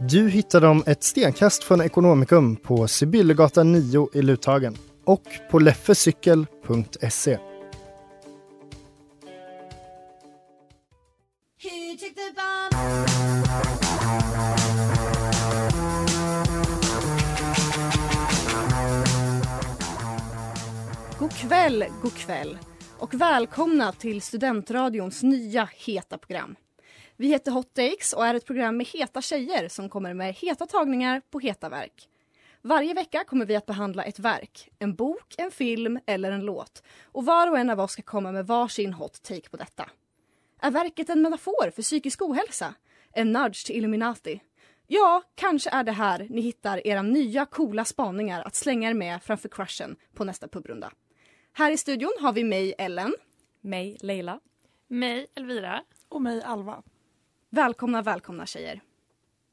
Du hittar dem ett stenkast från Ekonomikum på Sibyllegatan 9 i Luthagen och på leffecykel.se. God kväll, god kväll och välkomna till Studentradions nya heta program. Vi heter Hot Takes och är ett program med heta tjejer som kommer med heta tagningar på heta verk. Varje vecka kommer vi att behandla ett verk, en bok, en film eller en låt. Och var och en av oss ska komma med varsin hot take på detta. Är verket en metafor för psykisk ohälsa? En nudge till Illuminati? Ja, kanske är det här ni hittar era nya coola spaningar att slänga er med framför crushen på nästa pubrunda. Här i studion har vi mig, Ellen. Mig, Leila. Mig, Elvira. Och mig, Alva. Välkomna, välkomna tjejer.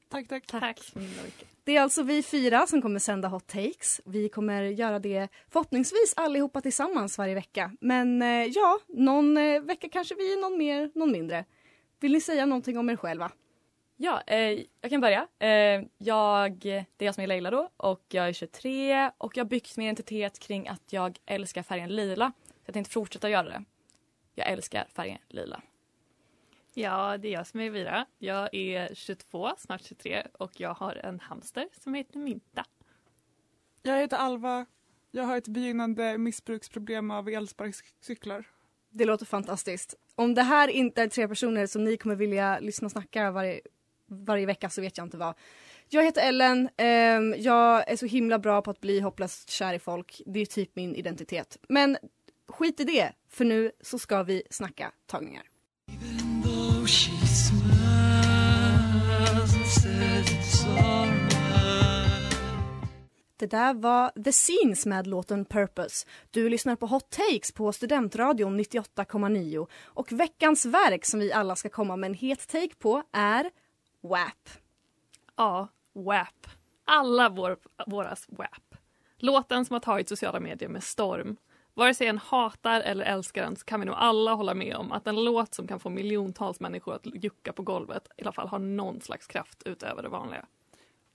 Tack, tack. Tack mycket. Det är alltså vi fyra som kommer sända Hot Takes. Vi kommer göra det förhoppningsvis allihopa tillsammans varje vecka. Men eh, ja, någon eh, vecka kanske vi är någon mer, någon mindre. Vill ni säga någonting om er själva? Ja, eh, jag kan börja. Eh, jag, det är jag som är Leila då och jag är 23 och jag har byggt min identitet kring att jag älskar färgen lila. Så jag tänkte fortsätta göra det. Jag älskar färgen lila. Ja, det är jag som är Elvira. Jag är 22, snart 23 och jag har en hamster som heter Minta. Jag heter Alva. Jag har ett begynnande missbruksproblem av elsparkcyklar. Det låter fantastiskt. Om det här inte är tre personer som ni kommer vilja lyssna och snacka varje, varje vecka så vet jag inte vad. Jag heter Ellen. Um, jag är så himla bra på att bli hopplöst kär i folk. Det är typ min identitet. Men skit i det, för nu så ska vi snacka tagningar. Det där var The Scenes med låten Purpose. Du lyssnar på Hot Takes på Studentradion 98,9 och veckans verk som vi alla ska komma med en het take på är WAP. Ja, WAP. Alla vår, våras WAP. Låten som har tagit sociala medier med storm. Vare sig en hatar eller älskar den så kan vi nog alla hålla med om att en låt som kan få miljontals människor att jucka på golvet i alla fall har någon slags kraft utöver det vanliga.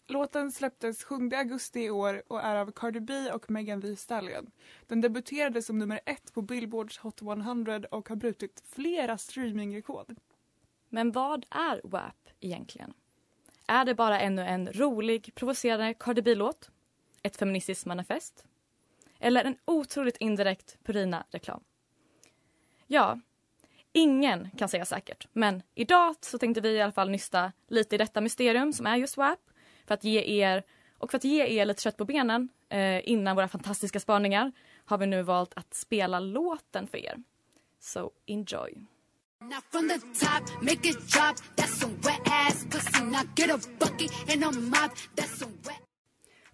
Låten släpptes 7 augusti i år och är av Cardi B och Megan Thee Stallion. Den debuterade som nummer ett på Billboards Hot 100 och har brutit flera streamingrekord. Men vad är WAP egentligen? Är det bara ännu en rolig, provocerande Cardi B-låt? Ett feministiskt manifest? Eller en otroligt indirekt Purina-reklam? Ja, ingen kan säga säkert. Men idag så tänkte vi i alla fall nysta lite i detta mysterium som är just WAP för att ge er och för att ge er lite kött på benen eh, innan våra fantastiska spaningar har vi nu valt att spela låten för er. So enjoy.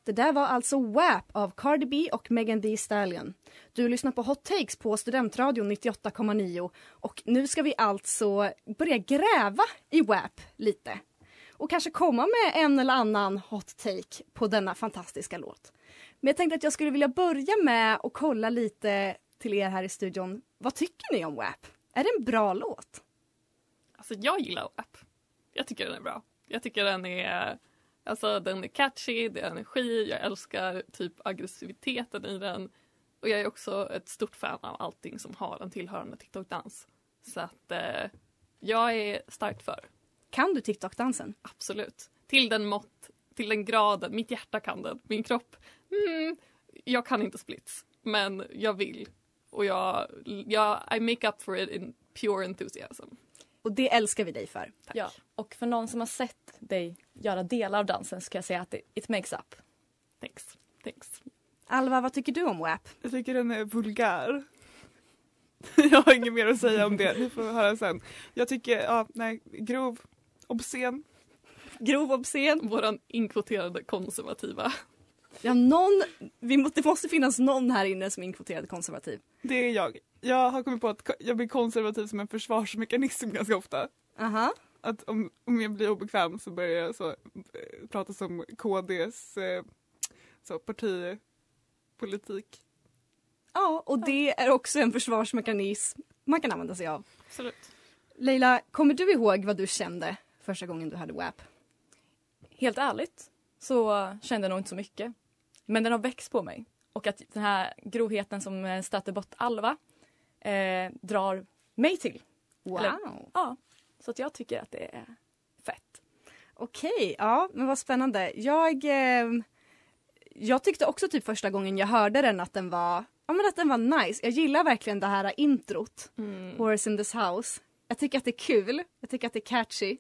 Det där var alltså WAP av Cardi B och Megan Thee Stallion. Du lyssnar på Hot Takes på Studentradion 98,9 och nu ska vi alltså börja gräva i WAP lite och kanske komma med en eller annan hot take på denna fantastiska låt. Men jag tänkte att jag skulle vilja börja med att kolla lite till er här i studion. Vad tycker ni om WAP? Är det en bra låt? Alltså jag gillar WAP. Jag tycker den är bra. Jag tycker den är Alltså den är catchy, det är energi, jag älskar typ aggressiviteten i den. Och jag är också ett stort fan av allting som har en tillhörande TikTok-dans. Så att eh, jag är starkt för. Kan du TikTok-dansen? Absolut. Till den mått till den graden, mitt hjärta kan den, min kropp, mm, jag kan inte splits, men jag vill. Och jag, jag I make up for it in pure enthusiasm. Och det älskar vi dig för. Tack. Ja, och för någon som har sett dig göra delar av dansen så kan jag säga att det, it makes up. Thanks. Thanks. Alva, vad tycker du om WAP? Jag tycker den är vulgär. jag har inget mer att säga om det, ni får höra sen. Jag tycker, ja, nej, grov, obscen. Grov obscen. Våran inkvoterade konservativa. Ja, någon, vi må, det måste finnas någon här inne som är inkvoterad konservativ. Det är jag. Jag har kommit på att jag blir konservativ som en försvarsmekanism ganska ofta. Aha. Att om, om jag blir obekväm så börjar jag så, eh, prata som KDs eh, så, partipolitik. Ja, och det är också en försvarsmekanism man kan använda sig av. Absolut. Leila, kommer du ihåg vad du kände första gången du hade WAP? Helt ärligt så kände jag nog inte så mycket. Men den har växt på mig. Och att den här grovheten som eh, stöter bort Alva eh, drar mig till. Wow. Eller- Ja, så att jag tycker att det är fett. Okej, ja men vad spännande. Jag, eh, jag tyckte också typ första gången jag hörde den att den var, ja men att den var nice. Jag gillar verkligen det här introt, Mm. Horse in this house. Jag tycker att det är kul, jag tycker att det är catchy.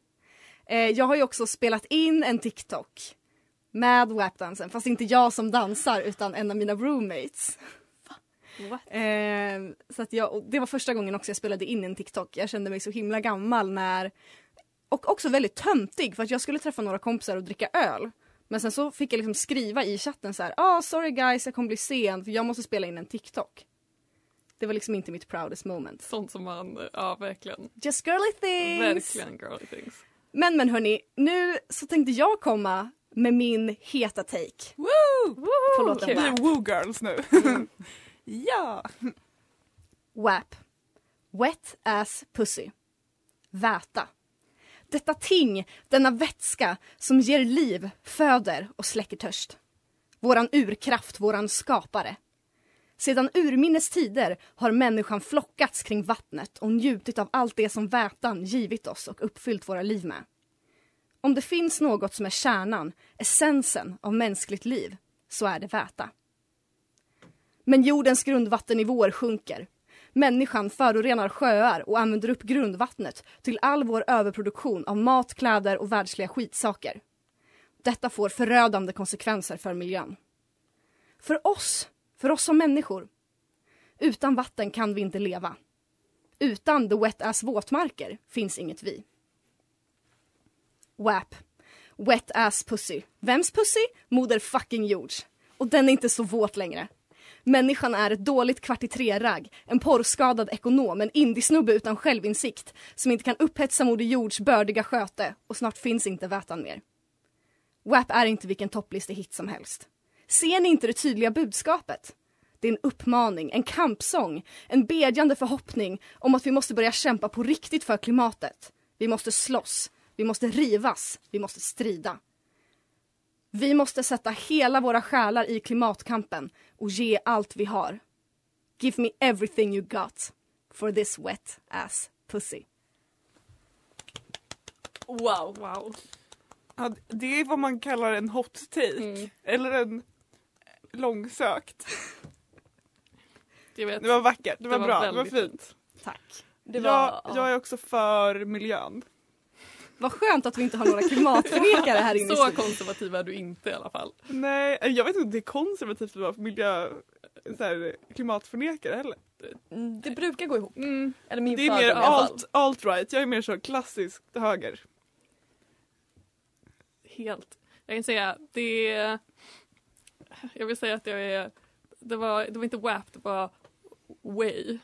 Eh, jag har ju också spelat in en TikTok med WAP-dansen, fast inte jag som dansar utan en av mina roommates. Eh, så att jag, det var första gången också jag spelade in en TikTok. Jag kände mig så himla gammal när... Och också väldigt töntig för att jag skulle träffa några kompisar och dricka öl. Men sen så fick jag liksom skriva i chatten så här, ah sorry guys jag kommer bli sen för jag måste spela in en TikTok. Det var liksom inte mitt proudest moment. Sånt som man, ja verkligen. Just girly things! Verkligen girly things. Men men hörni, nu så tänkte jag komma med min heta take. Woo! På låten Vi WAP. är woo girls nu ja! WAP. Wet ass pussy. Väta. Detta ting, denna vätska som ger liv, föder och släcker törst. Våran urkraft, våran skapare. Sedan urminnes tider har människan flockats kring vattnet och njutit av allt det som vätan givit oss och uppfyllt våra liv med. Om det finns något som är kärnan, essensen av mänskligt liv, så är det väta. Men jordens grundvattennivåer sjunker. Människan förorenar sjöar och använder upp grundvattnet till all vår överproduktion av mat, kläder och världsliga skitsaker. Detta får förödande konsekvenser för miljön. För oss, för oss som människor. Utan vatten kan vi inte leva. Utan the wet ass våtmarker finns inget vi. WAP. Wet ass pussy. Vems pussy? Moder fucking jords. Och den är inte så våt längre. Människan är ett dåligt kvart i tre-ragg, en porrskadad ekonom, en indiesnubbe utan självinsikt som inte kan upphetsa Moder Jords bördiga sköte och snart finns inte vätan mer. WAP är inte vilken topplistehit som helst. Ser ni inte det tydliga budskapet? Det är en uppmaning, en kampsång, en bedjande förhoppning om att vi måste börja kämpa på riktigt för klimatet. Vi måste slåss, vi måste rivas, vi måste strida. Vi måste sätta hela våra själar i klimatkampen och ge allt vi har. Give me everything you got for this wet ass pussy. Wow. Wow. Ja, det är vad man kallar en hot take. Mm. Eller en långsökt. Det var vackert, det Det var, var bra, det var fint. Tack. Det var, jag, jag är också för miljön. Vad skönt att vi inte har några klimatförnekare här inne Så studion. konservativ är du inte i alla fall. Nej, jag vet inte om det är konservativt att vara miljö, så här, klimatförnekare heller. Mm, det brukar gå ihop. Mm. Eller min Det är mer alt, alt-right, jag är mer så klassiskt höger. Helt. Jag kan säga det Jag vill säga att jag är det var, det var inte WAP, det var way,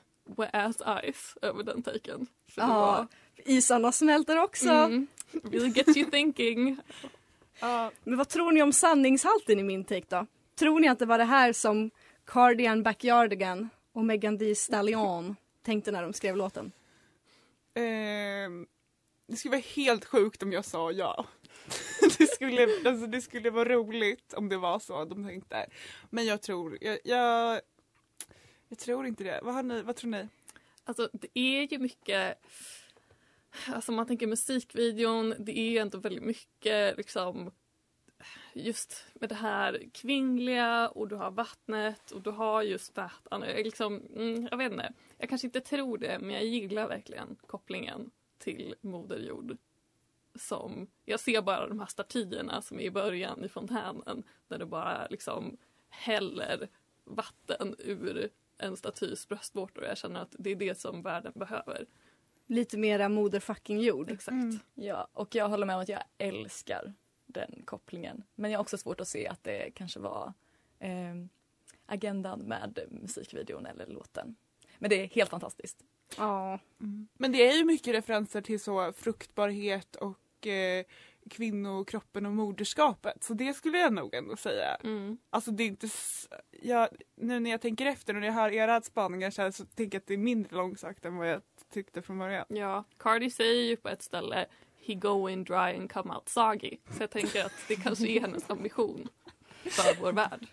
ass ice över den taken. Ja, var, isarna smälter också. mm, really gets you thinking. Ja, Men vad tror ni om sanningshalten i min take då? Tror ni att det var det här som Cardigan Backyardigan och Megan Thee Stallion tänkte när de skrev låten? ehm, det skulle vara helt sjukt om jag sa ja. det, skulle, alltså, det skulle vara roligt om det var så de tänkte. Men jag tror, jag, jag, jag tror inte det. Vad, har ni, vad tror ni? Alltså det är ju mycket Alltså om man tänker musikvideon, det är ju ändå väldigt mycket liksom just med det här kvinnliga och du har vattnet och du har just vätan. Alltså, jag, liksom, mm, jag vet inte, jag kanske inte tror det men jag gillar verkligen kopplingen till Moder Jord. Som, jag ser bara de här statyerna som är i början i fontänen där det bara liksom häller vatten ur en statys bröstvårtor och jag känner att det är det som världen behöver. Lite mera moder fucking jord. Exakt. Ja, och jag håller med om att jag älskar den kopplingen. Men jag har också svårt att se att det kanske var eh, agendan med musikvideon eller låten. Men det är helt fantastiskt. Ja. Men det är ju mycket referenser till så fruktbarhet och eh, kvinnokroppen och moderskapet. Så det skulle jag nog ändå säga. Mm. Alltså det är inte... Jag, nu när jag tänker efter och när jag hör era spaningar så, här, så tänker jag att det är mindre långsökt än vad jag tyckte från början. Ja, Cardi säger ju på ett ställe He go in dry and come out soggy. Så jag tänker att det kanske är hennes ambition för vår värld.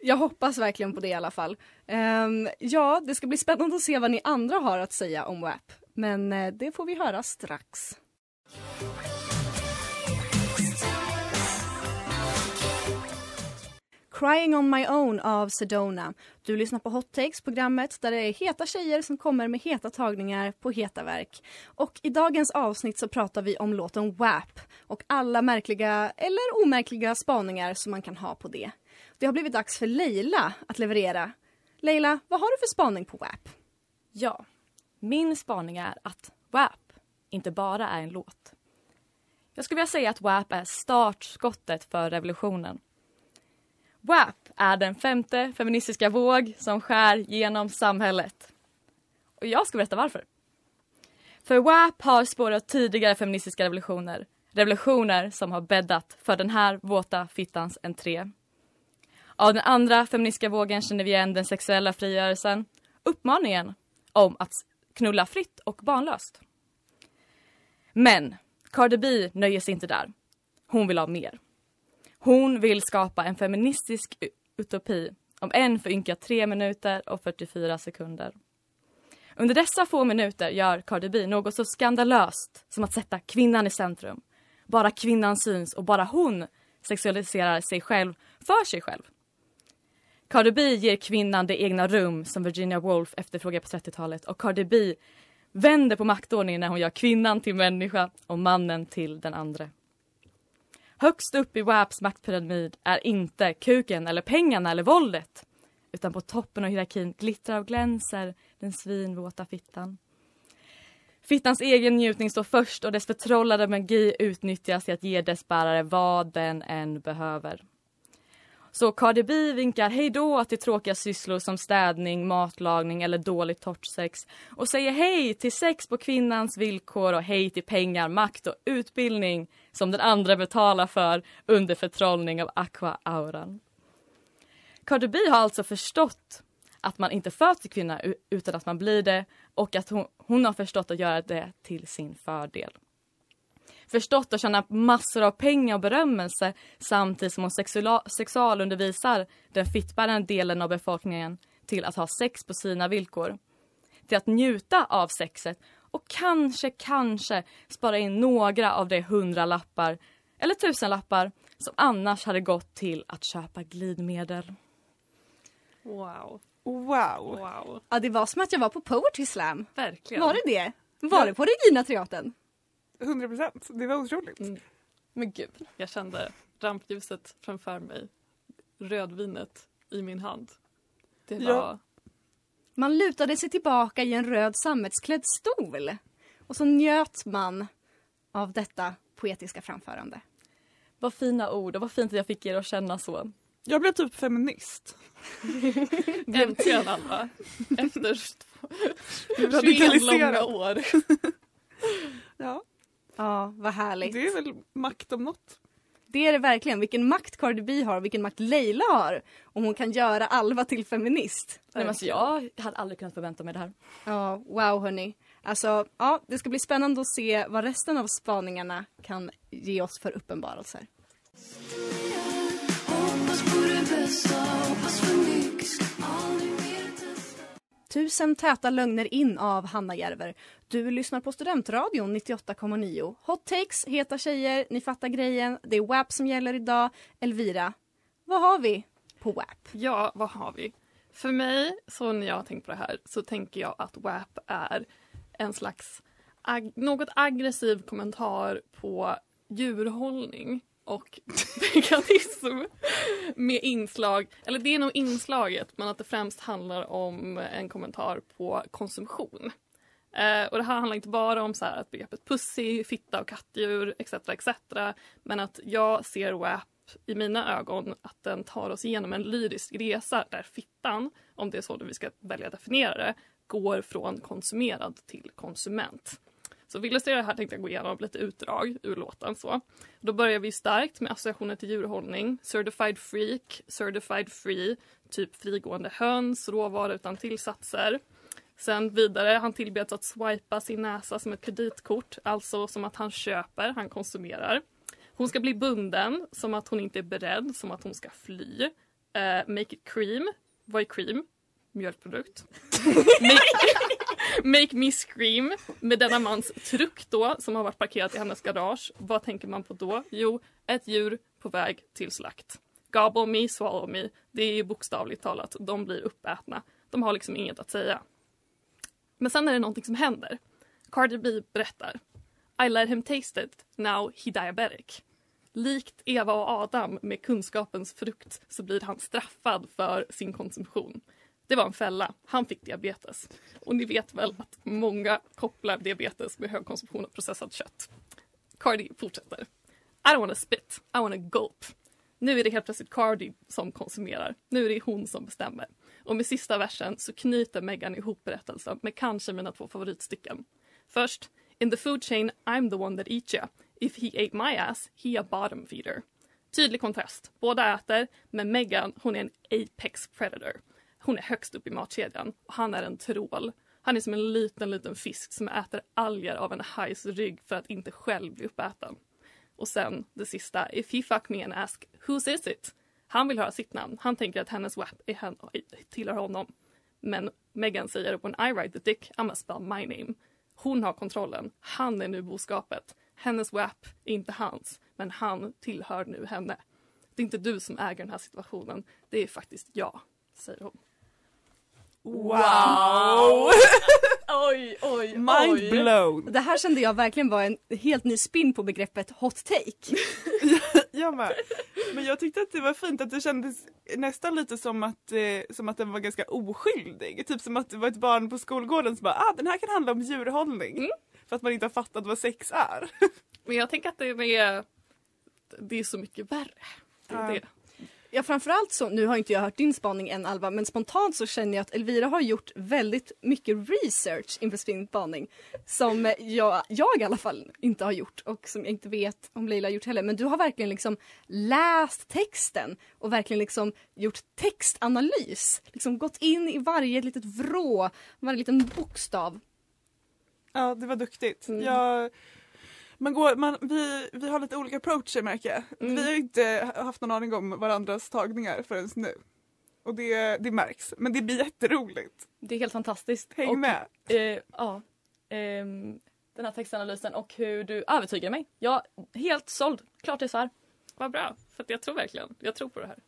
Jag hoppas verkligen på det i alla fall. Ehm, ja, det ska bli spännande att se vad ni andra har att säga om WAP. Men eh, det får vi höra strax. Crying on my own av Sedona. Du lyssnar på Hot Takes, programmet där det är heta tjejer som kommer med heta tagningar på heta verk. Och i dagens avsnitt så pratar vi om låten WAP och alla märkliga eller omärkliga spaningar som man kan ha på det. Det har blivit dags för Leila att leverera. Leila, vad har du för spaning på WAP? Ja, min spaning är att WAP inte bara är en låt. Jag skulle vilja säga att WAP är startskottet för revolutionen. WAP är den femte feministiska våg som skär genom samhället. Och jag ska berätta varför. För WAP har spårat tidigare feministiska revolutioner. Revolutioner som har bäddat för den här våta fittans entré. Av den andra feministiska vågen känner vi igen den sexuella frigörelsen, uppmaningen om att knulla fritt och barnlöst. Men Cardi B nöjer sig inte där. Hon vill ha mer. Hon vill skapa en feministisk utopi om en för ynka 3 minuter och 44 sekunder. Under dessa få minuter gör Cardi B något så skandalöst som att sätta kvinnan i centrum. Bara kvinnan syns och bara hon sexualiserar sig själv för sig själv. Cardi B ger kvinnan det egna rum som Virginia Woolf efterfrågar på 30-talet och Cardi B vänder på maktordningen när hon gör kvinnan till människa och mannen till den andra. Högst upp i WAPs maktpyramid är inte kuken eller pengarna eller våldet utan på toppen av hierarkin glittrar och glänser den svinvåta fittan. Fittans egen njutning står först och dess förtrollade magi utnyttjas till att ge dess bärare vad den än behöver. Så Cardi B vinkar hej då till tråkiga sysslor som städning, matlagning eller dåligt torrt sex och säger hej till sex på kvinnans villkor och hej till pengar, makt och utbildning som den andra betalar för under förtrollning av aqua-auran. Cardi B har alltså förstått att man inte föds till kvinna utan att man blir det och att hon, hon har förstått att göra det till sin fördel. Förstått att tjäna massor av pengar och berömmelse samtidigt som hon sexualundervisar den fittbärande delen av befolkningen till att ha sex på sina villkor. Till att njuta av sexet och kanske, kanske spara in några av de hundra lappar eller tusen lappar som annars hade gått till att köpa glidmedel. Wow. Wow. Wow. Ja, det var som att jag var på Poetry Slam. Verkligen. Var det det? Var det på Regina Teatern? 100 procent. Det var otroligt. Mm. Men gud. Jag kände rampljuset framför mig. Rödvinet i min hand. Det var... Ja. Man lutade sig tillbaka i en röd sammetsklädd stol. Och så njöt man av detta poetiska framförande. Vad fina ord och vad fint att jag fick er att känna så. Jag blev typ feminist. Äntligen Alva. Efter 21 radikaliserad. långa år. Ja, Ja, vad härligt. det är väl makt om något. Det är det verkligen. Vilken makt Cardi B har och vilken makt Leila har. Om hon kan göra Alva till feminist. Nej, men alltså, jag hade aldrig kunnat förvänta mig det här. Ja, wow hörni. Alltså, ja, det ska bli spännande att se vad resten av spaningarna kan ge oss för uppenbarelser. Tusen täta lögner in av Hanna Järver. Du lyssnar på Studentradion 98,9. Hot takes, heta tjejer, ni fattar grejen. Det är WAP som gäller idag. Elvira, vad har vi på WAP? Ja, vad har vi? För mig, så när jag har tänkt på det här, så tänker jag att WAP är en slags ag något aggressiv kommentar på djurhållning och veganism med inslag, eller det är nog inslaget, men att det främst handlar om en kommentar på konsumtion. Eh, och det här handlar inte bara om så här att begreppet pussy, fitta och kattdjur etc. etc. Men att jag ser WAP i mina ögon att den tar oss igenom en lyrisk resa där fittan, om det är så vi ska välja att definiera det, går från konsumerad till konsument. Så illustrera det här tänkte jag gå igenom lite utdrag ur låten. Så. Då börjar vi starkt med associationer till djurhållning. Certified freak, certified free, typ frigående höns, råvaror utan tillsatser. Sen vidare, han tillbeds att swipa sin näsa som ett kreditkort, alltså som att han köper, han konsumerar. Hon ska bli bunden, som att hon inte är beredd, som att hon ska fly. Eh, make it cream. Vad är cream? Mjölkprodukt. make, make me scream. Med denna mans truck då, som har varit parkerat i hennes garage. Vad tänker man på då? Jo, ett djur på väg till slakt. Gobble me, swallow me. Det är bokstavligt talat, de blir uppätna. De har liksom inget att säga. Men sen är det någonting som händer. Cardi B berättar. I let him taste it, now he diabetic. Likt Eva och Adam med kunskapens frukt så blir han straffad för sin konsumtion. Det var en fälla. Han fick diabetes. Och ni vet väl att många kopplar diabetes med hög konsumtion av processat kött. Cardi fortsätter. I don't wanna spit, I wanna gulp. Nu är det helt plötsligt Cardi som konsumerar. Nu är det hon som bestämmer. Och med sista versen så knyter Megan ihop berättelsen med kanske mina två favoritstycken. Först, In the food chain I'm the one that eats ya. If he ate my ass, he a bottom feeder. Tydlig kontrast. Båda äter, men Megan hon är en apex predator. Hon är högst upp i matkedjan och han är en trål. Han är som en liten, liten fisk som äter alger av en hajs rygg för att inte själv bli uppäten. Och sen det sista, if he fuck me and ask whose is it? Han vill höra sitt namn. Han tänker att hennes WAP är hen- tillhör honom. Men Megan säger when I write the dick, I must spell my name. Hon har kontrollen. Han är nu boskapet. Hennes WAP är inte hans, men han tillhör nu henne. Det är inte du som äger den här situationen. Det är faktiskt jag, säger hon. Wow! Oj, oj, Mind blown! Det här kände jag verkligen var en helt ny spin på begreppet hot take. Jag med. Men jag tyckte att det var fint att det kändes nästan lite som att, eh, som att den var ganska oskyldig. Typ som att det var ett barn på skolgården som bara ah, den här kan handla om djurhållning. För att man inte har fattat vad sex är. Men jag tänker att det är, det är så mycket värre. Det är Ja. det. Ja framförallt så, nu har inte jag hört din spaning än Alva, men spontant så känner jag att Elvira har gjort väldigt mycket research inför sin spaning. Som jag, jag i alla fall inte har gjort och som jag inte vet om Leila har gjort heller. Men du har verkligen liksom läst texten och verkligen liksom gjort textanalys. Liksom gått in i varje litet vrå, varje liten bokstav. Ja, det var duktigt. Mm. Jag, man går, man, vi, vi har lite olika approacher märker jag. Mm. Vi har inte haft någon aning om varandras tagningar förrän nu. Och det, det märks. Men det blir jätteroligt. Det är helt fantastiskt. Häng och, med. Eh, ja. Ehm, den här textanalysen och hur du övertygar mig. Jag är helt såld. Klart det är så här. Vad bra, för att jag tror verkligen, jag tror på det här.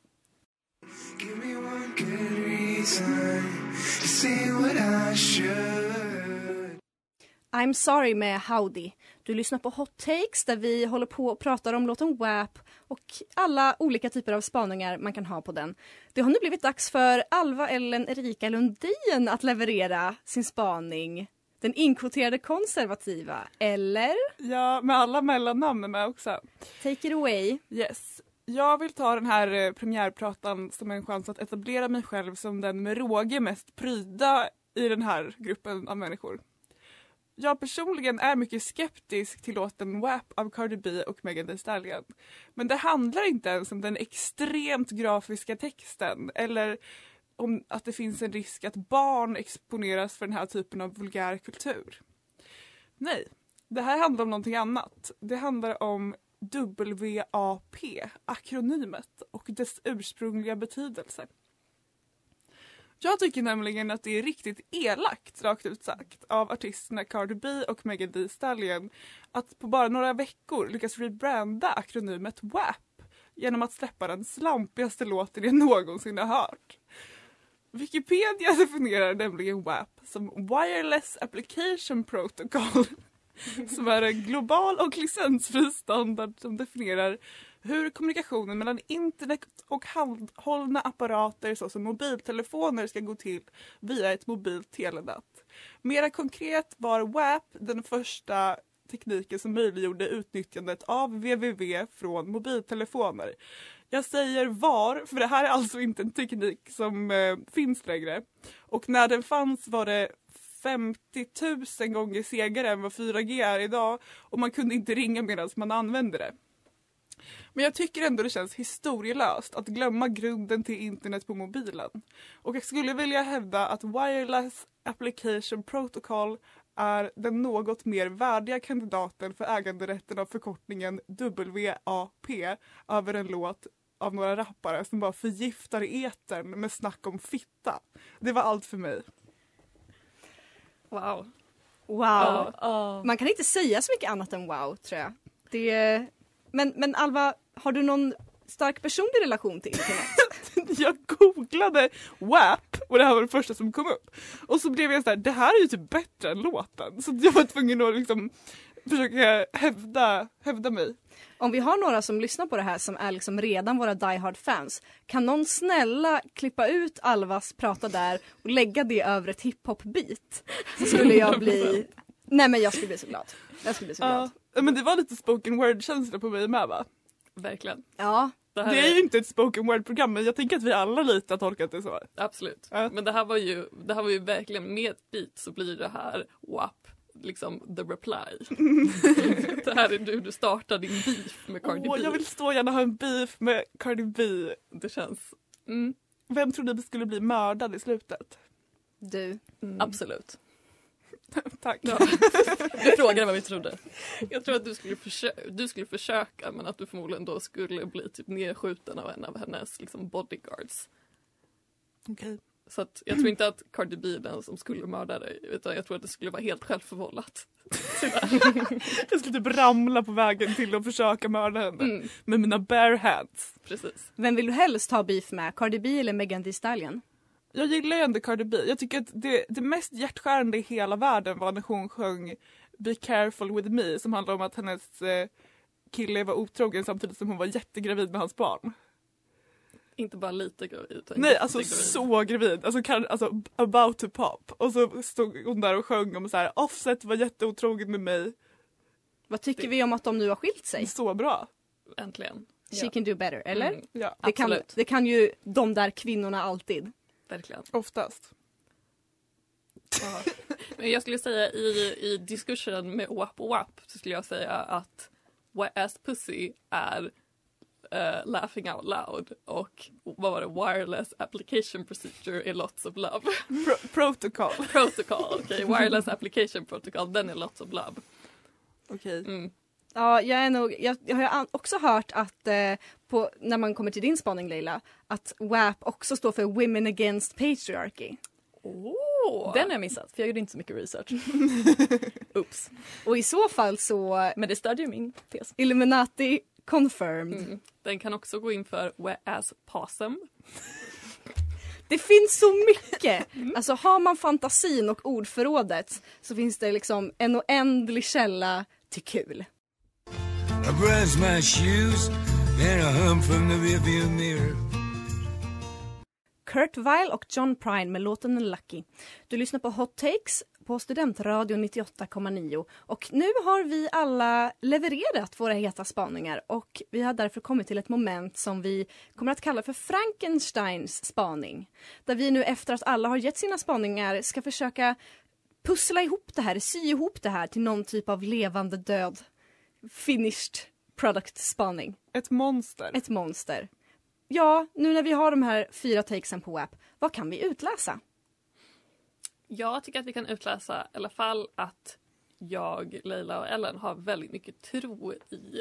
I'm sorry med Howdy. Du lyssnar på Hot Takes där vi håller på och pratar om låten WAP och alla olika typer av spaningar man kan ha på den. Det har nu blivit dags för Alva Ellen Erika Lundin att leverera sin spaning. Den inkvoterade konservativa, eller? Ja, med alla mellannamn med också. Take it away. Yes. Jag vill ta den här eh, premiärpratan som en chans att etablera mig själv som den med råge mest pryda i den här gruppen av människor. Jag personligen är mycket skeptisk till låten WAP av Cardi B och Megan Thee Stallion. Men det handlar inte ens om den extremt grafiska texten eller om att det finns en risk att barn exponeras för den här typen av vulgär kultur. Nej, det här handlar om någonting annat. Det handlar om WAP, akronymet och dess ursprungliga betydelse. Jag tycker nämligen att det är riktigt elakt, rakt ut sagt, av artisterna Cardi B och Megan Thee Stallion att på bara några veckor lyckas rebranda akronymet WAP genom att släppa den slampigaste låten jag någonsin har hört. Wikipedia definierar nämligen WAP som Wireless Application Protocol som är en global och licensfri standard som definierar hur kommunikationen mellan internet och handhållna apparater såsom mobiltelefoner ska gå till via ett mobilt telenät. Mera konkret var WAP den första tekniken som möjliggjorde utnyttjandet av www från mobiltelefoner. Jag säger var, för det här är alltså inte en teknik som eh, finns längre. Och när den fanns var det 50 000 gånger segare än vad 4G är idag och man kunde inte ringa medan man använde det. Men jag tycker ändå det känns historielöst att glömma grunden till internet på mobilen. Och jag skulle vilja hävda att Wireless Application Protocol är den något mer värdiga kandidaten för äganderätten av förkortningen WAP över en låt av några rappare som bara förgiftar etern med snack om fitta. Det var allt för mig. Wow. Wow. Ja. Man kan inte säga så mycket annat än wow tror jag. Det, men, men Alva, har du någon stark personlig relation till internet? Jag googlade WAP och det här var det första som kom upp. Och så blev jag så här, det här är ju typ bättre än låten. Så jag var tvungen att liksom försöka hävda, hävda mig. Om vi har några som lyssnar på det här som är liksom redan våra Die Hard fans kan någon snälla klippa ut Alvas prata där och lägga det över ett hiphop-beat? Så skulle jag bli... Nej men jag skulle bli så glad. Jag skulle bli så glad. Ja, men det var lite spoken word-känsla på mig med va? Verkligen. Ja. Det, här Det är ju inte ett spoken word-program men jag tänker att vi alla lite har tolkat det så. Absolut. Ja. Men det här var ju, det här var ju verkligen med ett beat så blir det här WAP liksom the reply. det här är du, du startar din beef med Cardi Åh, B. jag vill så gärna ha en beef med Cardi B. Det känns... Mm, Vem tror ni skulle bli mördad i slutet? Du. Absolut. Tack. Ja. Du frågade vad vi trodde. Jag tror att du skulle, försö- du skulle försöka men att du förmodligen då skulle bli typ nedskjuten av en av hennes liksom, bodyguards. Okej. Så att jag tror inte att Cardi B är den som skulle mörda dig utan jag tror att det skulle vara helt självförvållat. Jag skulle typ ramla på vägen till att försöka mörda henne Mm, med mina bare hands. precis. Vem vill du helst ha beef med? Cardi B eller Megan Thee Stallion? Jag gillar ju ändå Cardi B. Jag tycker att det, det mest hjärtskärande i hela världen var när hon sjöng Be careful with me som handlar om att hennes eh, kille var otrogen samtidigt som hon var jättegravid med hans barn. Inte bara lite gravid utan Nej, alltså jättegravid. så gravid. Alltså, kan, alltså about to pop. Och så stod hon där och sjöng om så här Offset var jätteotrogen med mig. Vad tycker vi om att de nu har skilt sig? Så bra. Äntligen. She can do better, eller? Mm, Ja, Det, kan, Absolut. det kan ju de där kvinnorna alltid. Verkligen. oftast. Men jag skulle säga i, i diskussionen med WAP och WAP så skulle jag säga att Wet ass pussy är eh, laughing out loud och vad var det? Wireless application procedure är lots of love. Pro- protocol. Protocol, okej. Wireless application protocol, den är lots of love. Okej. Mm. Ja, jag, är nog, jag, jag har också hört att eh, på, när man kommer till din spaning Leila, att WAP också står för Women Against Patriarchy. Den har jag missat för jag gjorde inte så mycket research. Oops. Och i så fall så Men det stödjer ju min tes. Illuminati confirmed. Mm. Den kan också gå in för wet ass possum. Det finns så mycket! Alltså har man fantasin och ordförrådet så finns det liksom en oändlig källa till kul. I brush my shoes and I hum from the rearview mirror. Kurt Weill och John Prine med låten Lucky. Du lyssnar på Hot Takes på Studentradio 98,9 och nu har vi alla levererat våra heta spaningar och vi har därför kommit till ett moment som vi kommer att kalla för Frankensteins spaning. Där vi nu efter att alla har gett sina spaningar ska försöka pussla ihop det här, sy ihop det här till någon typ av levande död finished product spaning. Ett monster. Ett monster. Ja, nu när vi har de här fyra takesen på WAP, vad kan vi utläsa? Jag tycker att vi kan utläsa i alla fall att jag, Leila och Ellen har väldigt mycket tro i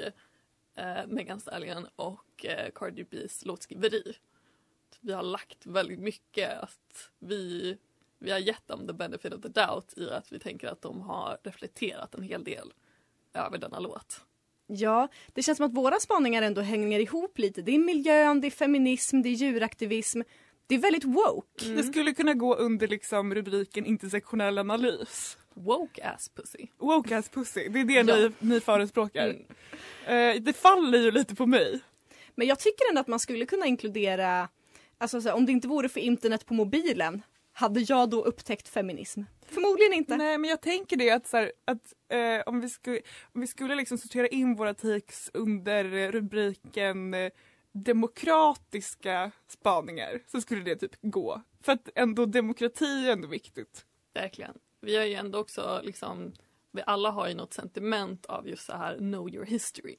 eh, Megan Stallion och eh, Cardi B's låtskriveri. vi har lagt väldigt mycket att vi, vi har gett dem the benefit of the doubt i att vi tänker att de har reflekterat en hel del över denna låt. Ja, det känns som att våra spaningar ändå hänger ihop lite. Det är miljön, det är feminism, det är djuraktivism. Det är väldigt woke. Det skulle kunna gå under liksom rubriken intersektionell analys. Woke ass pussy. Woke ass pussy, det är det Ja. ni, ni förespråkar. Mm. Eh, det faller ju lite på mig. Men jag tycker ändå att man skulle kunna inkludera, alltså så här, om det inte vore för internet på mobilen, hade jag då upptäckt feminism? Förmodligen inte. Nej men jag tänker det att, så här, att eh, om vi skulle, om vi skulle liksom sortera in våra takes under rubriken eh, demokratiska spaningar så skulle det typ gå. För att ändå demokrati är ändå viktigt. Verkligen. Vi har ju ändå också liksom, vi alla har ju något sentiment av just så här know your history.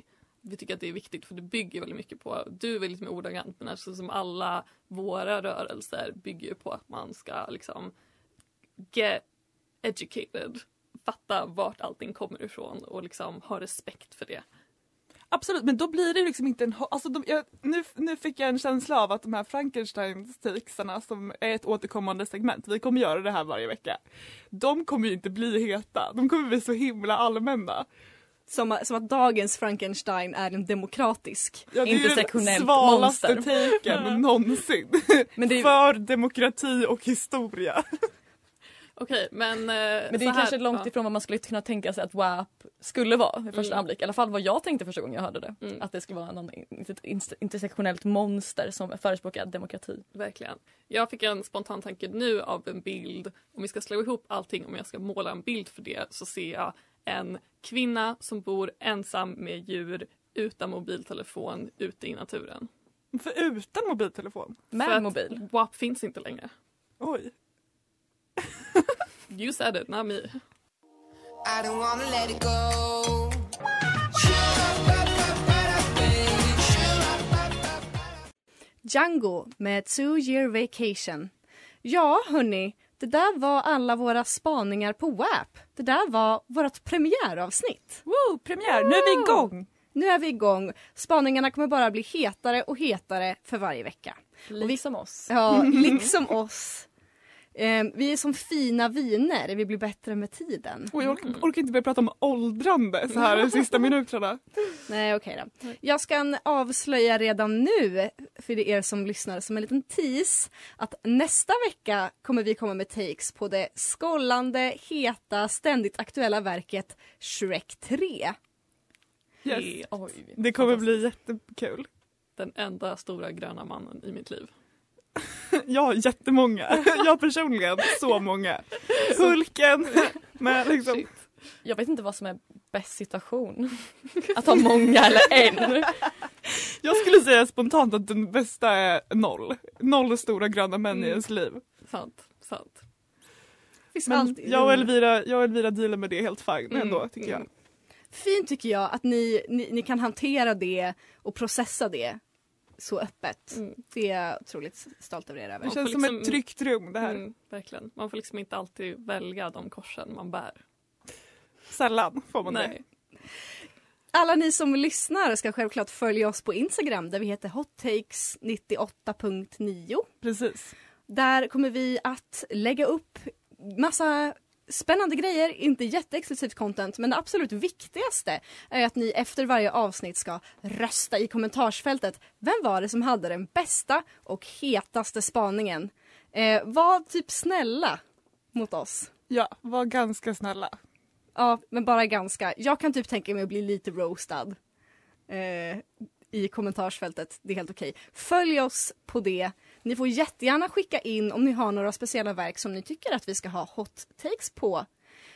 Vi tycker att det är viktigt för det bygger väldigt mycket på, du är väldigt med ordagrant men alltså som alla våra rörelser bygger ju på att man ska liksom get educated, fatta vart allting kommer ifrån och liksom ha respekt för det. Absolut, men då blir det liksom inte en... Alltså de, jag, nu, nu fick jag en känsla av att de här Frankenstein-takesarna som är ett återkommande segment, vi kommer göra det här varje vecka. De kommer ju inte bli heta, de kommer bli så himla allmänna. Som, som att dagens Frankenstein är en demokratisk, Ja, det är den intersektionellt svalaste monster. taken någonsin. Men det är- För demokrati och historia. Okej, men... eh, Men det är här- kanske långt ja. ifrån vad man skulle kunna tänka sig att WAP skulle vara vid första Mm. anblick. I alla fall vad jag tänkte första gången jag hörde det. Mm. Att det skulle vara någon inter- inter- intersektionellt monster som förespråkar demokrati. Verkligen. Jag fick en spontan tanke nu av en bild. Om vi ska slå ihop allting, om jag ska måla en bild för det så ser jag en kvinna som bor ensam med djur utan mobiltelefon ute i naturen. För utan mobiltelefon? Med För att mobil? WAP finns inte längre. Oj. You said it, not me. I don't wanna let it go. Django med Two Year Vacation. Ja, hörni, det där var alla våra spaningar på WAP. Det där var vårt premiäravsnitt. Woo, premiär! Nu är vi igång! Nu är vi igång. Spaningarna kommer bara bli hetare och hetare för varje vecka. Liksom oss. Ja, liksom oss. Eh, vi är som fina viner, vi blir bättre med tiden. Och jag orkar, orkar inte börja prata om åldrande så här de sista minuterna. Nej, okej då. Jag ska avslöja redan nu för er som lyssnar som en liten tease att nästa vecka kommer vi komma med takes på det skållande, heta, ständigt aktuella verket Shrek 3. Yes. Oj, Det kommer bli jättekul. Den enda stora gröna mannen i mitt liv. Jag har jättemånga. Jag personligen, så många. Hulken med liksom... Jag vet inte vad som är bäst situation. Att ha många eller en. Jag skulle säga spontant att den bästa är noll. Noll stora gröna män i Mm. ens liv. Sant, sant. Finns Men alltid- jag och Elvira, jag och Elvira dealar med det helt fine Mm, ändå tycker jag. mm. Fint tycker jag att ni, ni, ni kan hantera det och processa det så öppet. Mm. Det är jag otroligt stolt över er över. Det Man känns som liksom- ett tryggt rum det här. Mm, verkligen. Man får liksom inte alltid välja de korsen man bär. Sällan får man Nej. Alla ni som lyssnar ska självklart följa oss på Instagram där vi heter hottakes98.9. Precis. Där kommer vi att lägga upp massa spännande grejer, inte jätteexklusivt content, men det absolut viktigaste är att ni efter varje avsnitt ska rösta i kommentarsfältet. Vem var det som hade den bästa och hetaste spaningen? Eh, var typ snälla mot oss. Ja, var ganska snälla. Ja, men bara ganska. Jag kan typ tänka mig att bli lite roastad eh, i kommentarsfältet. Det är helt okej. Följ oss på det. Ni får jättegärna skicka in om ni har några speciella verk som ni tycker att vi ska ha hot takes på.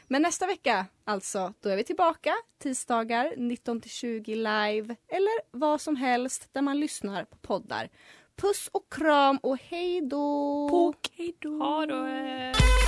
Men nästa vecka, alltså, då är vi tillbaka tisdagar 19-20 live eller vad som helst där man lyssnar på poddar. Puss och kram och hej då! hej då! Ha det!